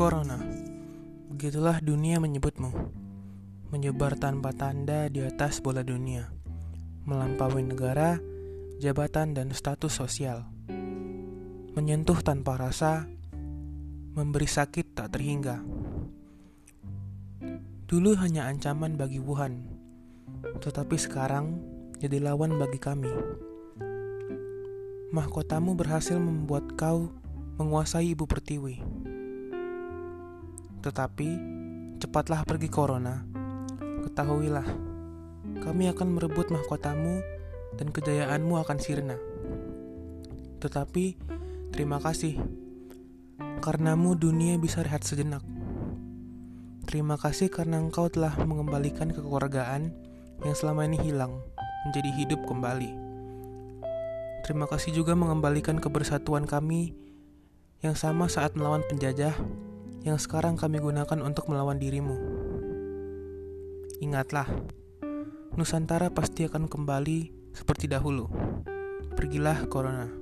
Corona, begitulah dunia menyebutmu. Menyebar tanpa tanda di atas bola dunia, melampaui negara, jabatan, dan status sosial. Menyentuh tanpa rasa, memberi sakit tak terhingga. Dulu hanya ancaman bagi Wuhan, tetapi sekarang jadi lawan bagi kami. Mahkotamu berhasil membuat kau menguasai ibu pertiwi. Tetapi, cepatlah pergi corona. Ketahuilah, kami akan merebut mahkotamu dan kejayaanmu akan sirna. Tetapi, terima kasih. Karenamu dunia bisa rehat sejenak. Terima kasih karena engkau telah mengembalikan kekeluargaan yang selama ini hilang menjadi hidup kembali. Terima kasih juga mengembalikan kebersatuan kami yang sama saat melawan penjajah yang sekarang kami gunakan untuk melawan dirimu. Ingatlah, Nusantara pasti akan kembali seperti dahulu. Pergilah, Corona.